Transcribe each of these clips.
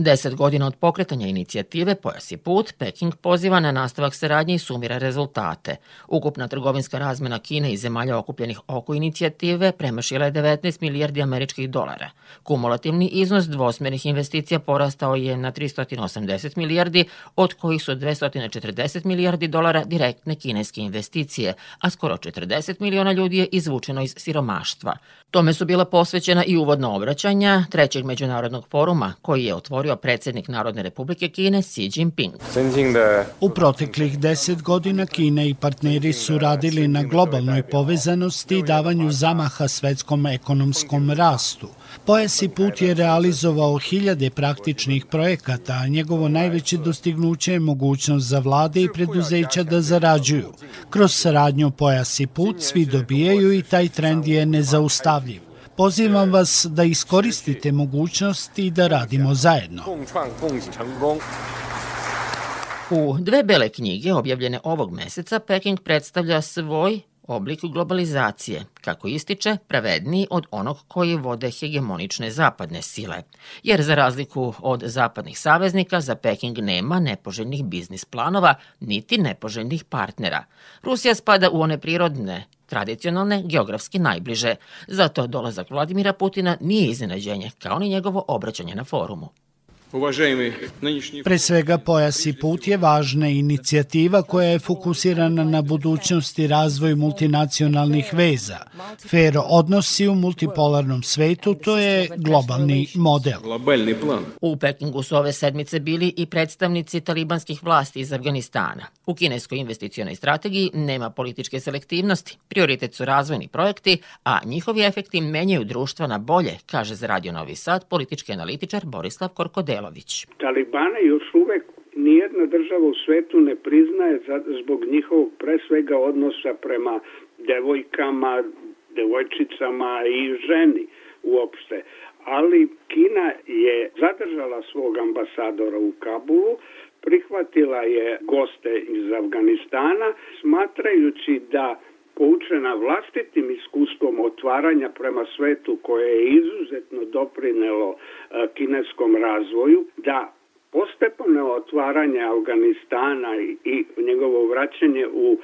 Deset godina od pokretanja inicijative Pojas i put, Peking poziva na nastavak saradnje i sumira rezultate. Ukupna trgovinska razmena Kine i zemalja okupljenih oko inicijative premašila je 19 milijardi američkih dolara. Kumulativni iznos dvosmernih investicija porastao je na 380 milijardi, od kojih su 240 milijardi dolara direktne kineske investicije, a skoro 40 miliona ljudi je izvučeno iz siromaštva. Tome su bila posvećena i uvodna obraćanja Trećeg međunarodnog foruma, koji je otvorio predsednik Narodne republike Kine Xi Jinping. U proteklih deset godina Kina i partneri su radili na globalnoj povezanosti i davanju zamaha svetskom ekonomskom rastu. Pojas i put je realizovao hiljade praktičnih projekata, a njegovo najveće dostignuće je mogućnost za vlade i preduzeća da zarađuju. Kroz saradnju Pojas i put svi dobijaju i taj trend je nezaustavljiv. Pozivam vas da iskoristite mogućnost i da radimo zajedno. U dve bele knjige objavljene ovog meseca Peking predstavlja svoj oblik globalizacije, kako ističe, pravedniji od onog koji vode hegemonične zapadne sile. Jer za razliku od zapadnih saveznika, za Peking nema nepoželjnih biznis planova, niti nepoželjnih partnera. Rusija spada u one prirodne tradicionalne, geografski najbliže. Zato dolazak Vladimira Putina nije iznenađenje, kao ni njegovo obraćanje na forumu. Pre svega Pojas i put je važna inicijativa koja je fokusirana na budućnost i razvoj multinacionalnih veza. Fair odnosi u multipolarnom svetu, to je globalni model. U Pekingu su ove sedmice bili i predstavnici talibanskih vlasti iz Afganistana. U kineskoj investicionoj strategiji nema političke selektivnosti, prioritet su razvojni projekti, a njihovi efekti menjaju društva na bolje, kaže za Radio Novi Sad politički analitičar Borislav Korkodel. Mihajlović. Talibane još uvek nijedna država u svetu ne priznaje zbog njihovog pre svega odnosa prema devojkama, devojčicama i ženi uopšte. Ali Kina je zadržala svog ambasadora u Kabulu, prihvatila je goste iz Afganistana, smatrajući da poučena vlastitim iskustvom otvaranja prema svetu koje je izuzetno doprinelo e, kineskom razvoju, da postepeno otvaranje Afganistana i njegovo vraćanje u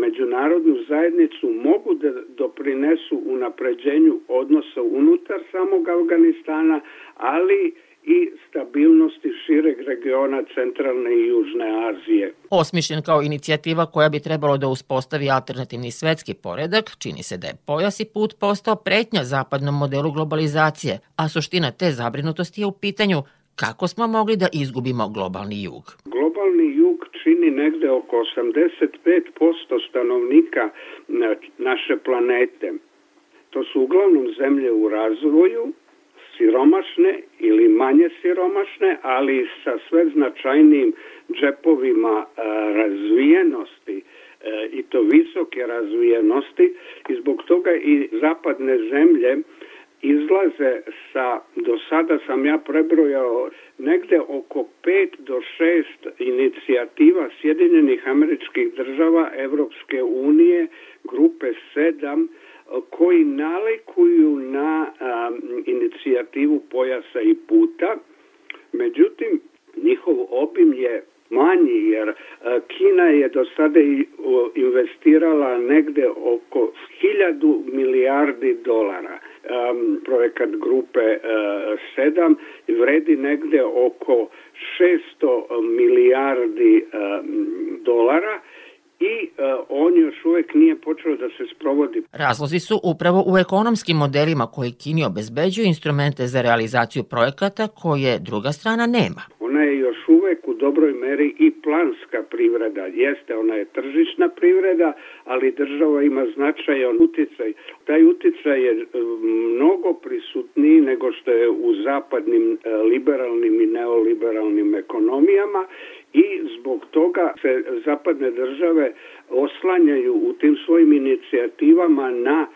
međunarodnu zajednicu mogu da doprinesu unapređenju odnosa unutar samog Afganistana, ali i stabilnosti šireg regiona centralne i južne Azije. Osmišljen kao inicijativa koja bi trebalo da uspostavi alternativni svetski poredak, čini se da je pojas i put postao pretnja zapadnom modelu globalizacije, a suština te zabrinutosti je u pitanju kako smo mogli da izgubimo globalni jug. Globalni jug čini negde oko 85% stanovnika naše planete. To su uglavnom zemlje u razvoju, siromašne ili manje siromašne, ali sa sve značajnijim džepovima e, razvijenosti e, i to visoke razvijenosti. I zbog toga i zapadne zemlje izlaze sa, do sada sam ja prebrojao, negde oko 5 do 6 inicijativa Sjedinjenih američkih država, Evropske unije, grupe 7, koji nalikuju na a, inicijativu pojasa i puta. Međutim, njihov obim je manji jer Kina je do sada investirala negde oko 1000 milijardi dolara. Projekat grupe 7 vredi negde oko 600 milijardi dolara i uh, on još uvek nije počeo da se sprovodi. Razlozi su upravo u ekonomskim modelima koji Kini obezbeđuju instrumente za realizaciju projekata koje druga strana nema. Ona je još uvek u dobroj meri i planska privreda. Jeste, ona je tržišna privreda, ali država ima značajan uticaj. Taj uticaj je e, mnogo prisutniji nego što je u zapadnim e, liberalnim i neoliberalnim ekonomijama i zbog toga se zapadne države oslanjaju u tim svojim inicijativama na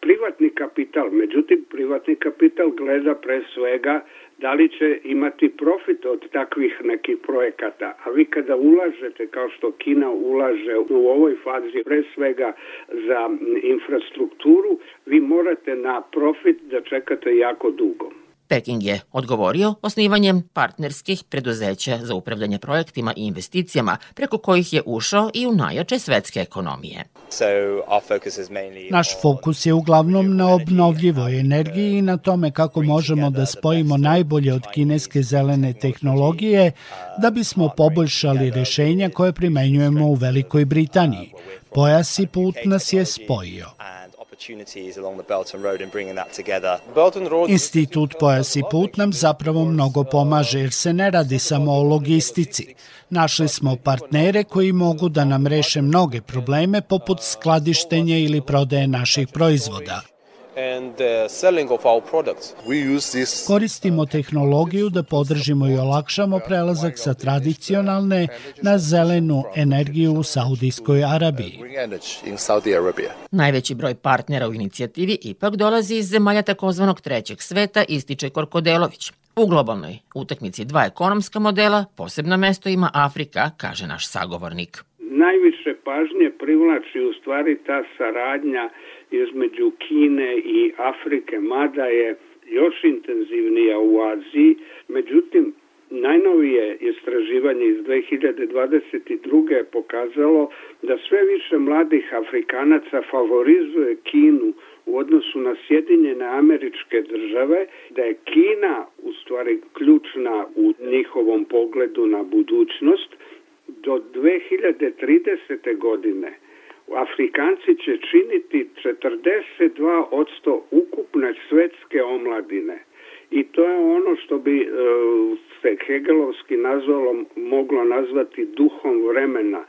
privatni kapital. Međutim, privatni kapital gleda pre svega da li će imati profit od takvih nekih projekata. A vi kada ulažete, kao što Kina ulaže u ovoj fazi pre svega za infrastrukturu, vi morate na profit da čekate jako dugo. Peking je odgovorio osnivanjem partnerskih preduzeća za upravljanje projektima i investicijama preko kojih je ušao i u najjače svetske ekonomije. Naš fokus je uglavnom na obnovljivoj energiji i na tome kako možemo da spojimo najbolje od kineske zelene tehnologije da bismo poboljšali rešenja koje primenjujemo u Velikoj Britaniji. Pojas i put nas je spojio. Institut Pojas i put nam zapravo mnogo pomaže jer se ne radi samo o logistici. Našli smo partnere koji mogu da nam reše mnoge probleme poput skladištenja ili prodaje naših proizvoda. Koristimo tehnologiju da podržimo i olakšamo prelazak sa tradicionalne na zelenu energiju u Saudijskoj Arabiji. Najveći broj partnera u inicijativi ipak dolazi iz zemalja takozvanog trećeg sveta, ističe Korkodelović. U globalnoj utakmici dva ekonomska modela posebno mesto ima Afrika, kaže naš sagovornik. Najviše pažnje privlači u stvari ta saradnja između Kine i Afrike, mada je još intenzivnija u Aziji. Međutim, Najnovije istraživanje iz 2022. je pokazalo da sve više mladih Afrikanaca favorizuje Kinu u odnosu na Sjedinjene američke države, da je Kina u stvari ključna u njihovom pogledu na budućnost. Do 2030. godine Afrikanci će činiti 42% ukupne svetske omladine. I to je ono što bi e, se Hegelovski nazvalo, moglo nazvati duhom vremena.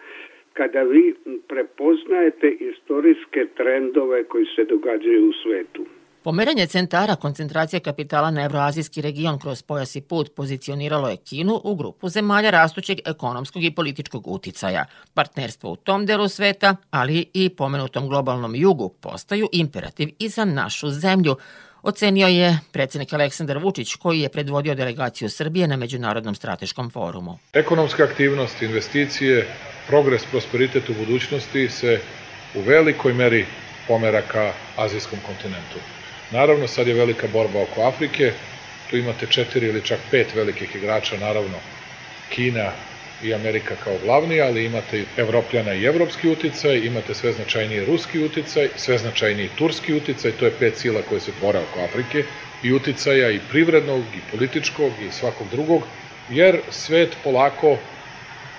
Kada vi prepoznajete istorijske trendove koji se događaju u svetu. Pomeranje centara koncentracije kapitala na evroazijski region kroz pojas i put pozicioniralo je Kinu u grupu zemalja rastućeg ekonomskog i političkog uticaja. Partnerstvo u tom delu sveta, ali i pomenutom globalnom jugu postaju imperativ i za našu zemlju, ocenio je predsednik Aleksandar Vučić koji je predvodio delegaciju Srbije na Međunarodnom strateškom forumu. Ekonomska aktivnost, investicije, progres, prosperitet u budućnosti se u velikoj meri pomera ka azijskom kontinentu. Naravno, sad je velika borba oko Afrike, tu imate četiri ili čak pet velikih igrača, naravno Kina i Amerika kao glavni, ali imate i Evropljana i evropski uticaj, imate sve značajniji ruski uticaj, sve značajniji turski uticaj, to je pet sila koje se tvore oko Afrike, i uticaja i privrednog, i političkog, i svakog drugog, jer svet polako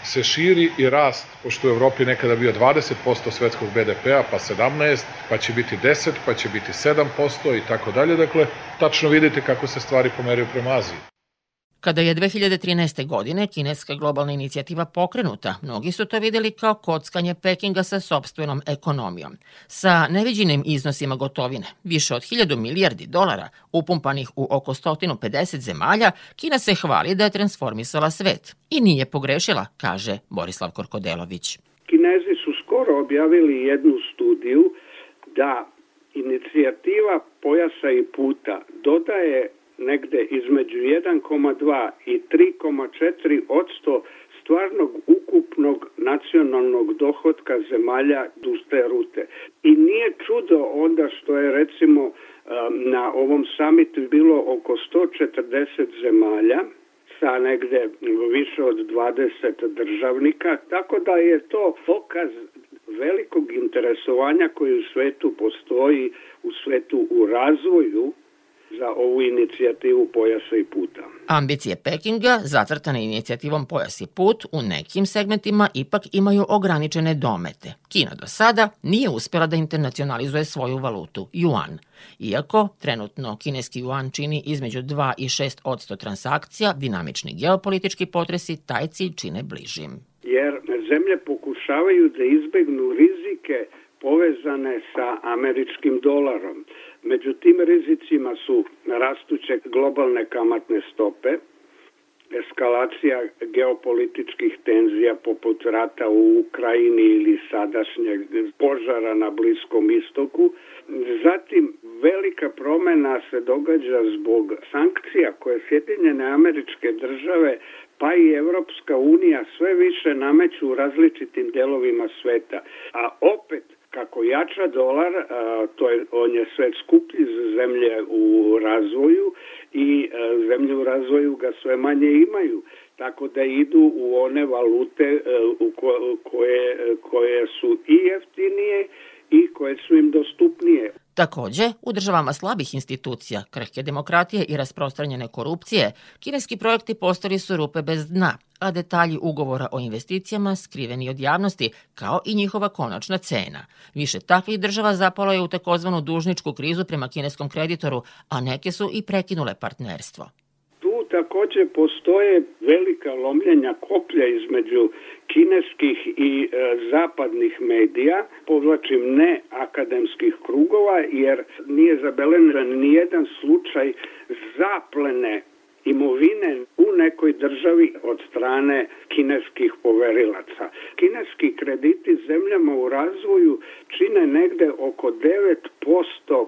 se širi i rast, pošto u Evropi nekada bio 20% svetskog BDP-a, pa 17, pa će biti 10, pa će biti 7% i tako dalje. Dakle, tačno vidite kako se stvari pomeraju prema Aziji. Kada je 2013. godine kineska globalna inicijativa pokrenuta, mnogi su to videli kao kockanje Pekinga sa sobstvenom ekonomijom. Sa neviđenim iznosima gotovine, više od 1000 milijardi dolara, upumpanih u oko 150 zemalja, Kina se hvali da je transformisala svet. I nije pogrešila, kaže Borislav Korkodelović. Kinezi su skoro objavili jednu studiju da inicijativa pojasa i puta dodaje negde između 1,2 i 3,4 odsto stvarnog ukupnog nacionalnog dohodka zemalja duste rute. I nije čudo onda što je recimo na ovom samitu bilo oko 140 zemalja sa negde više od 20 državnika, tako da je to pokaz velikog interesovanja koji u svetu postoji, u svetu u razvoju za ovu inicijativu Pojasa i puta. Ambicije Pekinga, zacrtane inicijativom Pojas i put, u nekim segmentima ipak imaju ograničene domete. Kina do sada nije uspela da internacionalizuje svoju valutu, yuan. Iako trenutno kineski yuan čini između 2 i 6 odsto transakcija, dinamični geopolitički potresi taj cilj čine bližim. Jer zemlje pokušavaju da izbegnu rizike povezane sa američkim dolarom. Među tim rizicima su rastuće globalne kamatne stope, eskalacija geopolitičkih tenzija poput rata u Ukrajini ili sadašnjeg požara na Bliskom istoku. Zatim velika promena se događa zbog sankcija koje Sjedinjene američke države pa i Evropska unija sve više nameću u različitim delovima sveta. A opet kako jača dolar, to je, on je sve skuplji za zemlje u razvoju i zemlje u razvoju ga sve manje imaju tako da idu u one valute u koje, koje su i jeftinije i koje su im dostupnije. Takođe, u državama slabih institucija, krhke demokratije i rasprostranjene korupcije, kineski projekti postali su rupe bez dna, a detalji ugovora o investicijama skriveni od javnosti, kao i njihova konačna cena. Više takvih država zapalo je u takozvanu dužničku krizu prema kineskom kreditoru, a neke su i prekinule partnerstvo takođe postoje velika lomljenja koplja između kineskih i e, zapadnih medija, povlačim ne akademskih krugova, jer nije zabeležen ni jedan slučaj zaplene imovine u nekoj državi od strane kineskih poverilaca. Kineski krediti zemljama u razvoju čine negde oko 9%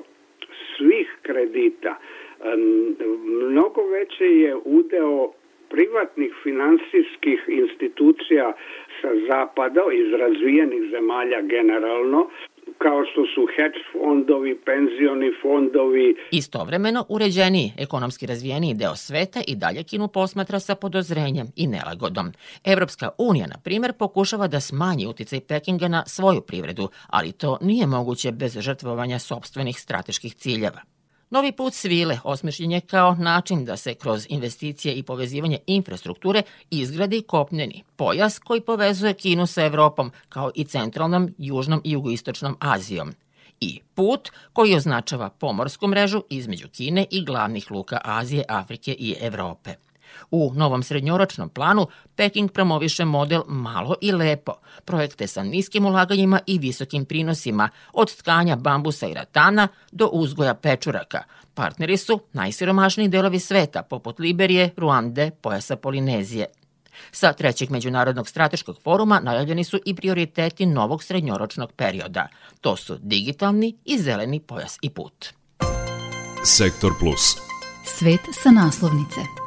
svih kredita mnogo veće je udeo privatnih finansijskih institucija sa zapada, iz razvijenih zemalja generalno, kao što su hedge fondovi, penzioni fondovi. Istovremeno, uređeniji, ekonomski razvijeniji deo sveta i dalje Kinu posmatra sa podozrenjem i nelagodom. Evropska unija, na primer, pokušava da smanji uticaj Pekinga na svoju privredu, ali to nije moguće bez žrtvovanja sobstvenih strateških ciljeva. Novi put svile osmišljen je kao način da se kroz investicije i povezivanje infrastrukture izgradi kopneni pojas koji povezuje Kinu sa Evropom kao i centralnom, južnom i jugoistočnom Azijom i put koji označava pomorsku mrežu između Kine i glavnih luka Azije, Afrike i Evrope. U novom srednjoročnom planu Peking promoviše model malo i lepo, projekte sa niskim ulaganjima i visokim prinosima, od tkanja bambusa i ratana do uzgoja pečuraka. Partneri su najsiromašniji delovi sveta, poput Liberije, Ruande, pojasa Polinezije. Sa trećeg međunarodnog strateškog foruma najavljeni su i prioriteti novog srednjoročnog perioda. To su digitalni i zeleni pojas i put. Sektor Plus. Svet sa naslovnice.